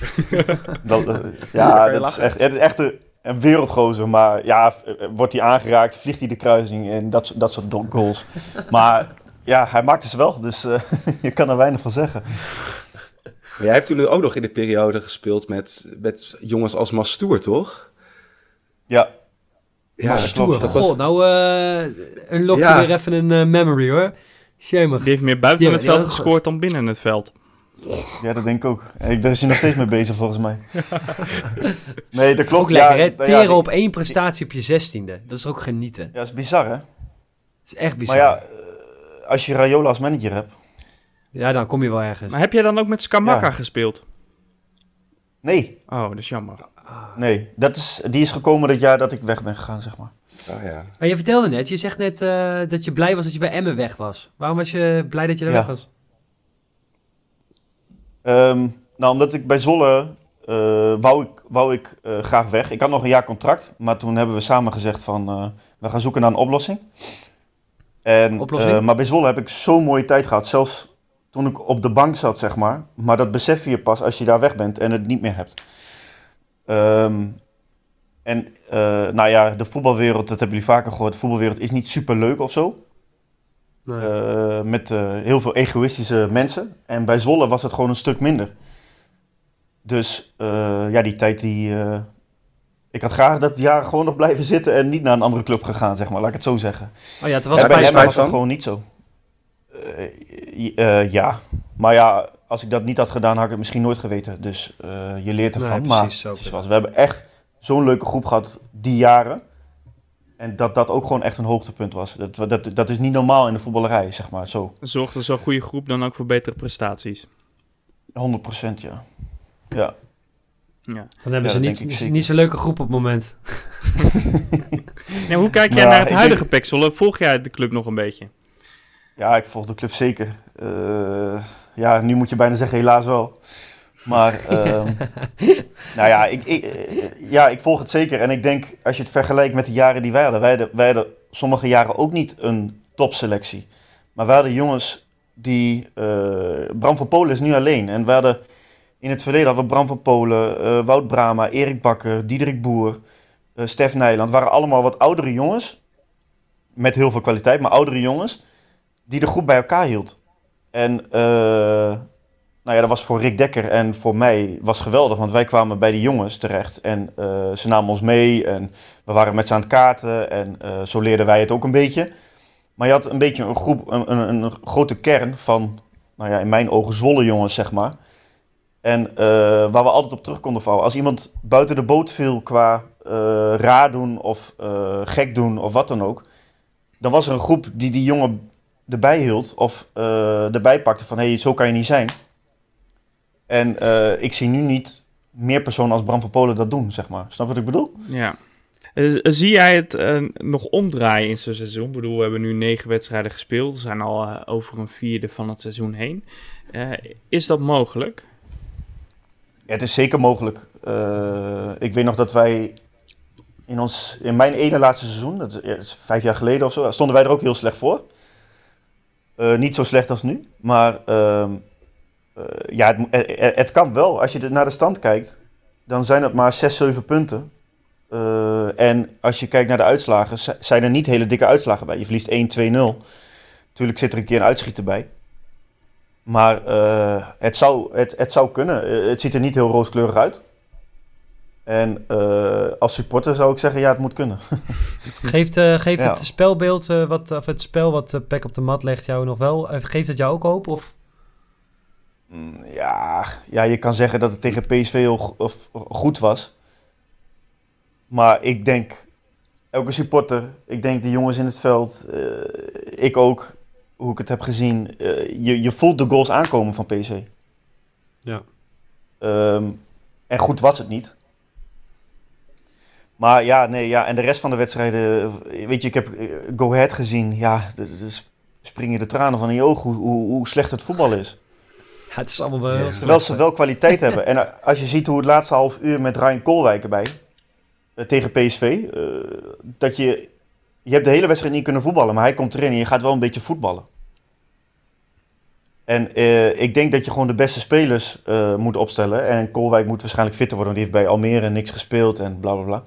Speaker 7: dat, eh, ja, dat is echt, het is echt een, een wereldgozer. Maar ja, eh, wordt hij aangeraakt, vliegt hij de kruising en dat, soort- dat soort goals. Maar ja, hij maakte ze wel, dus eh, je kan er weinig van zeggen.
Speaker 3: Maar jij hebt toen ook nog in de periode gespeeld met, met jongens als Mastour, toch?
Speaker 7: Ja,
Speaker 3: Ja,
Speaker 4: Stoer.
Speaker 3: klopt. Dat was-
Speaker 4: God, nou eh een lokje
Speaker 3: Ja.
Speaker 4: weer even een eh, memory hoor. Shame.
Speaker 5: Die heeft meer buiten
Speaker 4: Ja,
Speaker 5: het veld gescoord dan binnen het veld.
Speaker 7: ja, dat denk ik ook. Ik, daar is hij nog steeds mee bezig volgens mij. Nee, dat klopt.
Speaker 4: Ook lekker hè,
Speaker 7: ja, ja,
Speaker 4: teren
Speaker 7: die-
Speaker 4: op één prestatie op je zestiende. Dat is ook genieten.
Speaker 7: Ja, dat is bizar hè.
Speaker 4: Dat is echt bizar.
Speaker 7: Maar ja, eh, als je Rayola als manager hebt.
Speaker 4: Ja, dan kom je wel ergens.
Speaker 5: Maar heb jij dan ook met Skamaka
Speaker 7: Ja.
Speaker 5: gespeeld?
Speaker 7: Nee,
Speaker 5: Oh, dat is jammer.
Speaker 7: Nee. Dat is, die is gekomen dat jaar dat ik weg ben gegaan, zeg maar.
Speaker 3: Oh, ja.
Speaker 4: Maar je vertelde net, je zegt net eh, dat je blij was dat je bij Emmen weg was. Waarom was je blij dat je daar
Speaker 7: Ja.
Speaker 4: weg was?
Speaker 7: Ehm, nou, omdat ik bij Zolle eh, wou ik, wou ik eh, graag weg. Ik had nog een jaar contract, maar toen hebben we samen gezegd van eh, we gaan zoeken naar een oplossing. En,
Speaker 4: Oplossing?
Speaker 7: eh, maar bij Zolle heb ik zo'n mooie tijd gehad, zelfs toen ik op de bank zat, zeg maar. Maar dat besef je pas als je daar weg bent en het niet meer hebt. Ehm, en eh, nou ja, de voetbalwereld, dat hebben jullie vaker gehoord, de voetbalwereld is niet super leuk of zo.
Speaker 4: Nee.
Speaker 7: Eh, met eh, heel veel egoïstische mensen. En bij Zwolle was het gewoon een stuk minder. Dus ja, die tijd die... ik had graag dat jaar gewoon nog blijven zitten en niet naar een andere club gegaan, zeg maar. Laat ik het zo zeggen.
Speaker 4: oh ja, het was
Speaker 7: bij hem was dat
Speaker 3: van?
Speaker 7: gewoon niet zo. Ja, maar ja, als ik dat niet had gedaan, had ik het misschien nooit geweten. Dus eh, je leert ervan.
Speaker 4: Nee,
Speaker 7: maar
Speaker 4: precies, zo.
Speaker 7: zoals, we hebben echt zo'n leuke groep gehad die jaren. En dat dat ook gewoon echt een hoogtepunt was. Dat, dat, dat is niet normaal in de voetballerij, zeg maar. Zo,
Speaker 5: Zorgt er zo'n goede groep dan ook voor betere prestaties?
Speaker 7: 100 procent, ja. Ja.
Speaker 5: Ja.
Speaker 4: Dan hebben
Speaker 7: Ja,
Speaker 4: ze niet, niet zo'n leuke groep op het moment.
Speaker 5: Nee, hoe kijk jij naar het huidige
Speaker 7: denk-?
Speaker 5: Volg jij de club nog een beetje?
Speaker 7: Ja, ik volg de club zeker. Eh, ja, nu moet je bijna zeggen helaas wel. Maar, ehm, nou ja ik, ik, eh, ja, ik volg het zeker. En ik denk, als je het vergelijkt met de jaren die wij hadden. Wij hadden, wij hadden sommige jaren ook niet een topselectie. Maar wij hadden jongens die... eh, Bram van Polen is nu alleen. En we hadden... In het verleden hadden we Bram van Polen, eh, Wout Brama, Erik Bakker, Diederik Boer, eh Stef Nijland. waren allemaal wat oudere jongens. Met heel veel kwaliteit, maar oudere jongens die de groep bij elkaar hield. En eh, nou ja, dat was voor Rick Dekker en voor mij was geweldig, want wij kwamen bij die jongens terecht en eh, ze namen ons mee en we waren met ze aan het kaarten en eh, zo leerden wij het ook een beetje. Maar je had een beetje een groep, een, een, een grote kern van, nou ja, in mijn ogen zwolle jongens, zeg maar. En waar we altijd op terug konden vallen. Als iemand buiten de boot viel qua raar doen of gek doen of wat dan ook, dan was er een groep die die jongen erbij hield of eh, erbij pakte van hé, hey, zo kan je niet zijn. En eh, ik zie nu niet meer personen als Bram van Polen dat doen, zeg maar. Snap wat ik bedoel?
Speaker 5: Ja. Eh, zie jij het nog omdraaien in zo'n seizoen? Ik bedoel, we hebben nu negen wedstrijden gespeeld. We zijn al over een vierde van het seizoen heen. Is dat mogelijk?
Speaker 7: Ja, het is zeker mogelijk. Ik weet nog dat wij in, ons, in mijn ene laatste seizoen, dat is, ja, dat is vijf jaar geleden of zo, stonden wij er ook heel slecht voor. Eh, niet zo slecht als nu, maar ehm, eh, ja, het, eh, het kan wel. Als je naar de stand kijkt, dan zijn het maar 6, 7 punten. En als je kijkt naar de uitslagen, zi- zijn er niet hele dikke uitslagen bij. Je verliest 1, 2-0. Natuurlijk zit er een keer een uitschieter bij. Maar het, zou, het, het zou kunnen. Het ziet er niet heel rooskleurig uit. En eh, als supporter zou ik zeggen, ja, het moet kunnen.
Speaker 4: Geeft, eh, geeft
Speaker 7: Ja.
Speaker 4: het spelbeeld, eh, wat, of het spel wat uh, Peck op de mat legt jou nog wel, eh, geeft het jou ook hoop? Of?
Speaker 7: Mm, Ja, ja, je kan zeggen dat het tegen PSV heel of, goed was. Maar ik denk, elke supporter, ik denk de jongens in het veld, eh, ik ook, hoe ik het heb gezien, eh, je, je voelt de goals aankomen van PSV.
Speaker 4: Ja.
Speaker 7: Ehm, en goed was het niet. Maar ja, nee, ja, en de rest van de wedstrijden, eh, weet je, ik heb eh, Go Ahead gezien. Ja, dus springen de tranen van in je ogen hoe, hoe, hoe slecht het voetbal is.
Speaker 4: Ja, het is allemaal wel.
Speaker 7: Terwijl ze wel kwaliteit hebben. En eh, als je ziet hoe het laatste half uur met Ryan Koolwijk erbij, tegen PSV, eh, dat je, je hebt de hele wedstrijd niet kunnen voetballen, maar hij komt erin en je gaat wel een beetje voetballen. En eh, ik denk dat je gewoon de beste spelers eh, moet opstellen. En Koolwijk moet waarschijnlijk fitter worden, want die heeft bij Almere niks gespeeld en bla bla bla.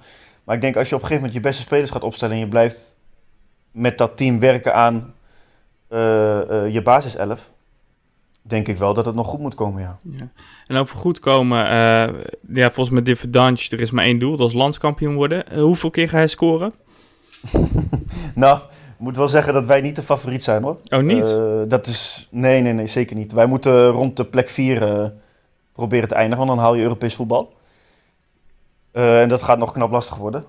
Speaker 7: Maar ik denk als je op een gegeven moment je beste spelers gaat opstellen en je blijft met dat team werken aan eh, eh, je basiself, denk ik wel dat het nog goed moet komen, ja.
Speaker 5: Ja. En over goed komen, eh, ja, volgens mij Differdange, er is maar één doel, dat is landskampioen worden. Hoeveel keer ga hij scoren?
Speaker 7: Nou, ik moet wel zeggen dat wij niet de favoriet zijn hoor.
Speaker 5: Oh, niet?
Speaker 7: Dat is, nee, nee, nee, zeker niet. Wij moeten rond de plek 4 proberen te eindigen, want dan haal je Europees voetbal. Eh, en dat gaat nog knap lastig worden.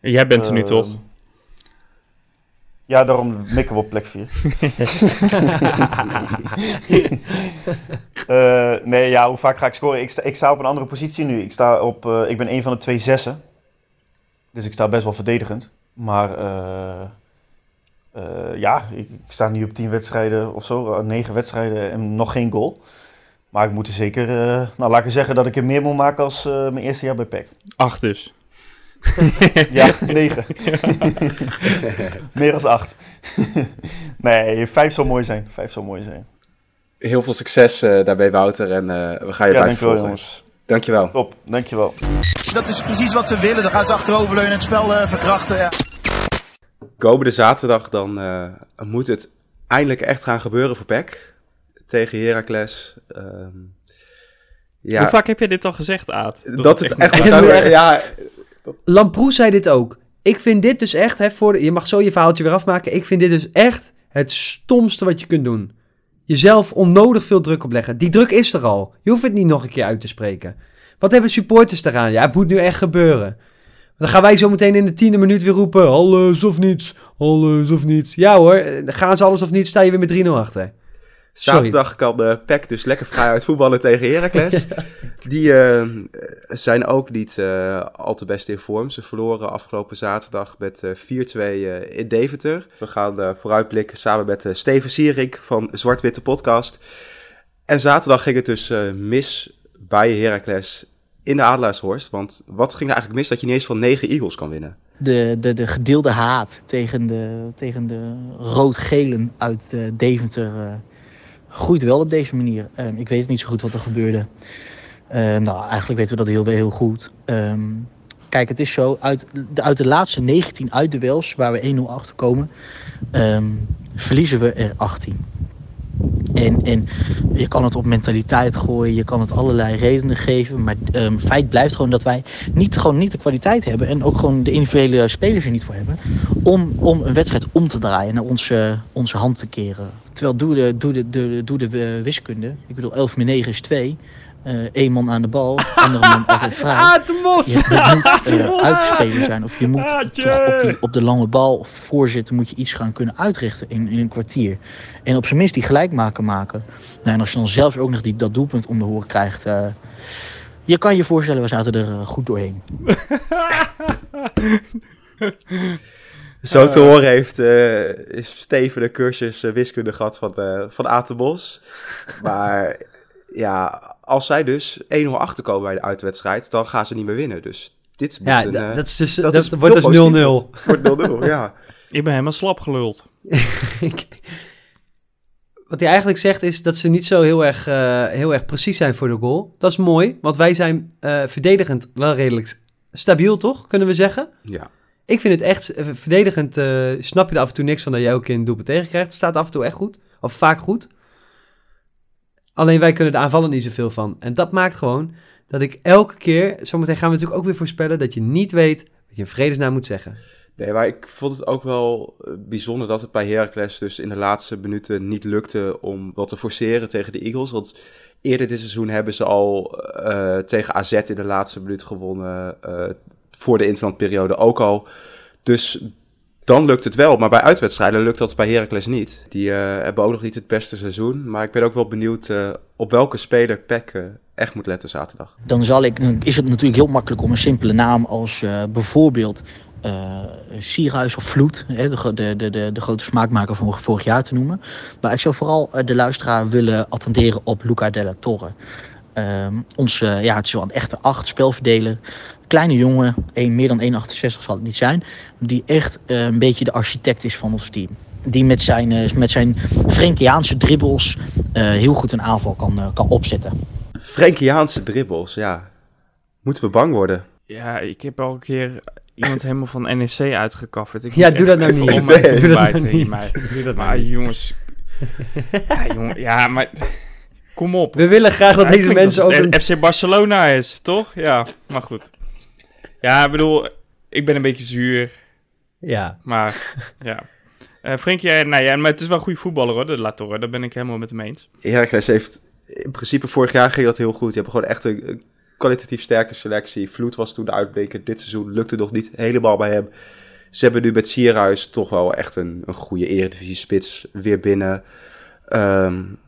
Speaker 5: Jij bent er nu
Speaker 7: eh,
Speaker 5: toch?
Speaker 7: Ja, daarom mikken we op plek 4. Eh, nee, ja, hoe vaak ga ik scoren? Ik sta, ik sta op een andere positie nu. Ik, sta op, ik ben een van de twee zessen. Dus ik sta best wel verdedigend. Maar ja, ik, ik sta nu op tien wedstrijden of zo, negen wedstrijden en nog geen goal. Maar ik moet er zeker, eh, nou laat ik zeggen dat ik er meer moet maken als eh, mijn eerste jaar bij PEC.
Speaker 5: Acht dus.
Speaker 7: Ja, negen. meer als acht. nee, vijf zou mooi zijn. Vijf zou mooi zijn.
Speaker 3: Heel veel succes eh, daarbij, Wouter. En eh, we gaan je
Speaker 7: Ja,
Speaker 3: blijven
Speaker 7: dankjewel
Speaker 3: volgen.
Speaker 7: jongens.
Speaker 3: Dankjewel.
Speaker 7: Top, dankjewel.
Speaker 2: Dat is precies wat ze willen. Dan gaan ze achteroverleunen en het spel eh, verkrachten. Ja.
Speaker 3: Komende zaterdag dan eh, moet het eindelijk echt gaan gebeuren voor PEC. Tegen Heracles. Ehm, ja,
Speaker 5: Hoe vaak heb je dit al gezegd, Aad?
Speaker 3: dat, het echt,
Speaker 4: echt-
Speaker 3: ja,
Speaker 4: Lamproe zei dit ook. Ik vind dit dus echt, hè, voor de- je mag zo je verhaaltje weer afmaken. Ik vind dit dus echt het stomste wat je kunt doen. Jezelf onnodig veel druk opleggen. Die druk is er al. Je hoeft het niet nog een keer uit te spreken. Wat hebben supporters eraan? Ja, het moet nu echt gebeuren. Dan gaan wij zo meteen in de tiende minuut weer roepen. Alles of niets. Alles of niets. Ja hoor, dan gaan ze alles of niets. Sta je weer met 3-0 achter.
Speaker 3: Zaterdag kan de PEC dus lekker vrij uit voetballen tegen Heracles. Die eh, zijn ook niet eh, al te best in vorm. Ze verloren afgelopen zaterdag met eh, 4-2 eh, in Deventer. We gaan eh, vooruitblikken samen met eh, Steven Sierik van Zwart-Witte Podcast. En zaterdag ging het dus eh, mis bij Heracles in de Adelaarshorst. Want wat ging er eigenlijk mis dat je niet eens van 9 Eagles kan winnen?
Speaker 8: de, de, de gedeelde haat tegen de, tegen de rood-gelen uit eh, Deventer eh, groeit wel op deze manier. Ehm, ik weet niet zo goed wat er gebeurde. Ehm, nou, eigenlijk weten we dat heel, heel goed. Ehm, kijk, het is zo, uit de, uit de laatste 19 uitduels waar we 1-0 achter komen, verliezen we er 18. En, en je kan het op mentaliteit gooien, je kan het allerlei redenen geven. Maar ehm, feit blijft gewoon dat wij niet, gewoon niet de kwaliteit hebben. En ook gewoon de individuele spelers er niet voor hebben. Om, om een wedstrijd om te draaien, naar onze, onze hand te keren. Terwijl doe de, doe de, de, doe de eh, wiskunde. Ik bedoel, 11 min 9 is 2. Eén man aan de bal, andere man altijd vrij.
Speaker 4: Ah, de mos!
Speaker 8: Je, je moet uh, uitspelen zijn. Of je moet toch op, die, op de lange bal voorzitten. Moet je iets gaan kunnen uitrichten in, in een kwartier. En op zijn minst die gelijkmaker maken. Nou, en als je dan zelfs ook nog die, dat doelpunt om de horen krijgt. Uh, je kan je voorstellen, we zaten er uh, goed doorheen.
Speaker 3: Zo te horen heeft uh, Steven de cursus uh, wiskunde gehad van, uh, van Aten Bos. Maar ja, als zij dus 1-0 achterkomen bij de uitwedstrijd, dan gaan ze niet meer winnen. Dus dit moet
Speaker 4: ja,
Speaker 3: een,
Speaker 4: dat, is dus, dat, dat is wordt dus 0-0.
Speaker 3: Wordt 0-0, ja.
Speaker 5: Ik ben helemaal slap geluld.
Speaker 4: Wat hij eigenlijk zegt is dat ze niet zo heel erg, uh, heel erg precies zijn voor de goal. Dat is mooi, want wij zijn uh, verdedigend wel redelijk stabiel, toch? Kunnen we zeggen?
Speaker 3: Ja.
Speaker 4: Ik vind het echt uh, verdedigend. snap je er af en toe niks van dat jij ook in doelpunt tegen krijgt. Het staat af en toe echt goed, of vaak goed. Alleen wij kunnen de aanvallen niet zoveel van. En dat maakt gewoon dat ik elke keer, zometeen gaan we natuurlijk ook weer voorspellen, dat je niet weet wat je in vredesnaam moet zeggen.
Speaker 3: Nee, maar ik vond het ook wel bijzonder dat het bij Heracles dus in de laatste minuten niet lukte om wat te forceren tegen de Eagles. Want eerder dit seizoen hebben ze al uh, tegen AZ in de laatste minuut gewonnen. Uh, voor de interlandperiode ook al. Dus dan lukt het wel. Maar bij uitwedstrijden lukt dat bij Heracles niet. Die uh, hebben ook nog niet het beste seizoen. Maar ik ben ook wel benieuwd op welke speler Peck echt moet letten zaterdag.
Speaker 8: Dan, zal ik, is het natuurlijk heel makkelijk om een simpele naam als bijvoorbeeld uh, Sierhuis of Vloed, hè, de, de, de, de, grote smaakmaker van vorig jaar te noemen. Maar ik zou vooral de luisteraar willen attenderen op Luca Della Torre. Uh, onze, ja, het is wel een echte acht spelverdeler. Kleine jongen, een, meer dan 1,68 zal het niet zijn. Die echt uh, een beetje de architect is van ons team. Die met zijn, uh, met zijn Frenkiaanse dribbels heel goed een aanval kan, kan opzetten.
Speaker 3: Frenkiaanse dribbels, ja. Moeten we bang worden?
Speaker 5: Ja, ik heb al een keer iemand helemaal van NEC uitgekafferd. Ik
Speaker 4: ja, doe dat nou niet.
Speaker 5: Nee,
Speaker 4: doe dat nou niet. Doe dat
Speaker 5: maar
Speaker 4: nou niet.
Speaker 5: jongens... ja, jongen, ja, maar... Kom op.
Speaker 4: We willen graag dat
Speaker 5: Ja,
Speaker 4: deze mensen ook... Een...
Speaker 5: FC Barcelona is, toch? Ja, maar goed. Ja, ik bedoel, ik ben een beetje zuur.
Speaker 4: Ja.
Speaker 5: Maar, ja. Uh, Frenkie, ja, nou ja, maar het is wel een goede voetballer hoor, de Latorre. Daar ben ik helemaal met hem eens.
Speaker 3: Heracles heeft... In principe, vorig jaar ging dat heel goed. Je hebt gewoon echt een, een kwalitatief sterke selectie. Vloed was toen de uitblinker. Dit seizoen lukte nog niet helemaal bij hem. Ze hebben nu met Sierhuis toch wel echt een, een goede eredivisie-spits weer binnen. Um,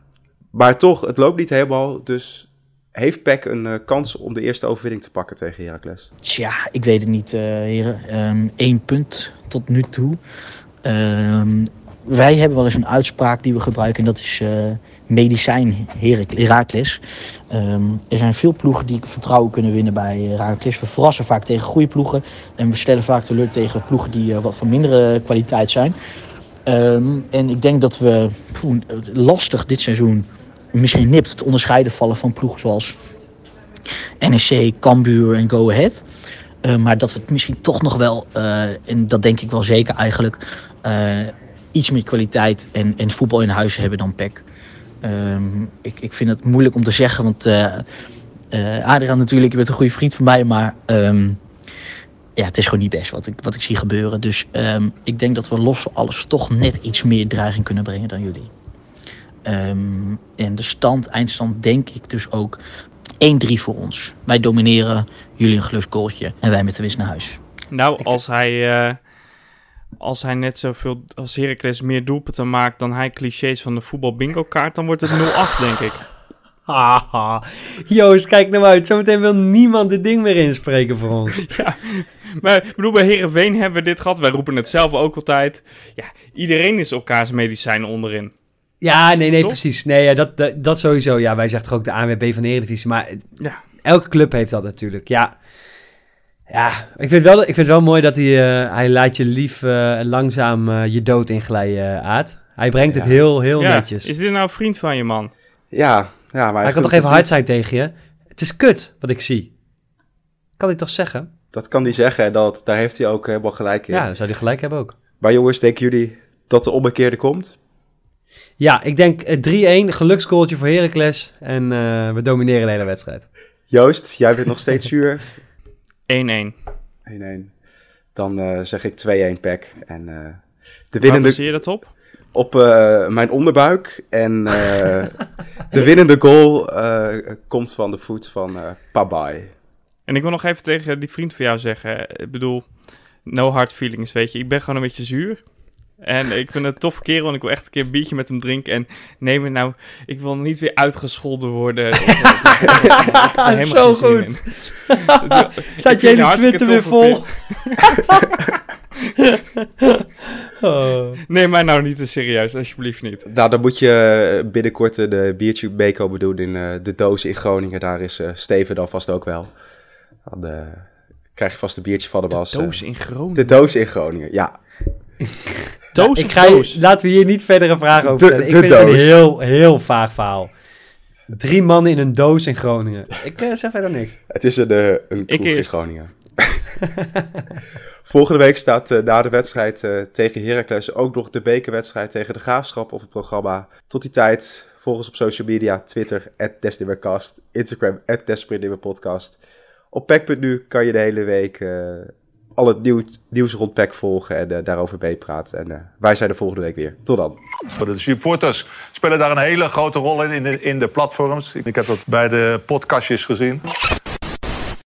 Speaker 3: maar toch, het loopt niet helemaal. Dus heeft Peck een uh, kans om de eerste overwinning te pakken tegen Heracles?
Speaker 8: Tja, ik weet het niet, uh, heren. Eén punt tot nu toe. Um, wij hebben wel eens een uitspraak die we gebruiken en dat is uh, medicijn Heracles. Um, er zijn veel ploegen die vertrouwen kunnen winnen bij Heracles. We verrassen vaak tegen goede ploegen en we stellen vaak teleur tegen ploegen die wat van mindere kwaliteit zijn. En ik denk dat we lastig dit seizoen misschien nipt te onderscheiden vallen van ploegen zoals NEC, Cambuur en Go Ahead. Eh, maar dat we het misschien toch nog wel, eh, en dat denk ik wel zeker eigenlijk, eh, iets meer kwaliteit en, en voetbal in huis hebben dan PEC. Ehm, ik, ik vind het moeilijk om te zeggen, want Adriaan natuurlijk, je bent een goede vriend van mij, maar ehm, ja, het is gewoon niet best wat ik, wat ik zie gebeuren. Dus ehm, ik denk dat we los van alles toch net iets meer dreiging kunnen brengen dan jullie. Ehm, en de stand, eindstand, denk ik dus ook 1-3 voor ons. Wij domineren, jullie een gelust goaltje en wij met de winst naar huis.
Speaker 5: Nou, als hij, eh, als hij net zoveel als Heracles meer doelpunten maakt dan hij clichés van de voetbal bingo kaart, dan wordt het 0-8, denk ik.
Speaker 4: Haha. Joost, kijk nou uit. Zometeen wil niemand dit ding meer inspreken voor ons.
Speaker 5: Maar ik bedoel, bij Heerenveen hebben we dit gehad. Wij roepen het zelf ook altijd. Ja, iedereen is elkaars medicijn onderin.
Speaker 4: Ja, nee, nee,
Speaker 5: Toch?
Speaker 4: precies. Nee, ja, dat, dat, dat sowieso. Ja, wij zeggen toch ook de ANWB van de Eredivisie. Maar
Speaker 5: Ja.
Speaker 4: elke club heeft dat natuurlijk. Ja, ja ik, vind wel, ik vind het wel mooi dat hij, eh, hij laat je lief eh, en langzaam eh, je dood inglijden, Aad. Hij brengt het heel, heel
Speaker 5: Ja,
Speaker 4: netjes.
Speaker 5: Is dit nou een vriend van je, man?
Speaker 3: Ja, ja maar
Speaker 4: hij kan toch even hard zijn tegen je? Het is kut, wat ik zie. Kan hij toch zeggen?
Speaker 3: Dat kan hij zeggen en dat, daar heeft hij ook helemaal gelijk in.
Speaker 4: Ja, zou hij gelijk hebben ook.
Speaker 3: Maar jongens, denken jullie dat de ommekeerde komt?
Speaker 4: Ja, ik denk eh, 3-1, geluksgoaltje voor Heracles. En eh, we domineren de hele wedstrijd.
Speaker 3: Joost, jij bent nog steeds zuur.
Speaker 5: 1-1.
Speaker 3: 1-1. Dan eh, zeg ik 2-1 pack. En eh, de
Speaker 5: Waar
Speaker 3: winnende
Speaker 5: baseer je dat op?
Speaker 3: op eh, mijn onderbuik. En eh, de winnende goal eh, komt van de voet van eh Pabai.
Speaker 5: En ik wil nog even tegen die vriend van jou zeggen. Ik bedoel, no hard feelings, weet je. Ik ben gewoon een beetje zuur. En ik vind het een toffe kerel en ik wil echt een keer een biertje met hem drinken. En neem het nou, ik wil niet weer uitgescholden worden. Of, eh, ik heb helemaal
Speaker 4: Zo goed. Staat je
Speaker 5: het
Speaker 4: hele Twitter weer vol? Oh.
Speaker 5: Neem mij nou niet te serieus, alsjeblieft niet.
Speaker 3: Nou, dan moet je binnenkort eh, de biertje meekomen doen in eh, de doos in Groningen. Daar is eh, Steven dan vast ook wel. Dan eh, krijg je vast een biertje van hem als... eh,
Speaker 5: Doos in Groningen.
Speaker 3: de doos in Groningen, ja.
Speaker 5: Doos
Speaker 4: ik ga je-? Laten we hier niet verder een vraag over
Speaker 3: De-
Speaker 4: stellen. Ik vind het een heel, heel vaag verhaal. Drie mannen in een doos in Groningen. Ik eh, zeg verder niks.
Speaker 3: Het is een, een kroeg in. Groningen. Volgende week staat eh, na de wedstrijd tegen Heracles ook nog de bekerwedstrijd tegen de Graafschap op het programma. Tot die tijd, volg ons op social media, Twitter, @desnimmercast, Instagram, @desprintnimmerpodcast. Op pack.nu kan je de hele week eh, al het nieuw, nieuws rond pack volgen en eh, daarover meepraten. En eh, wij zijn er volgende week weer. Tot dan.
Speaker 9: De supporters spelen daar een hele grote rol in, de, in de platforms. Ik heb dat bij de podcastjes gezien.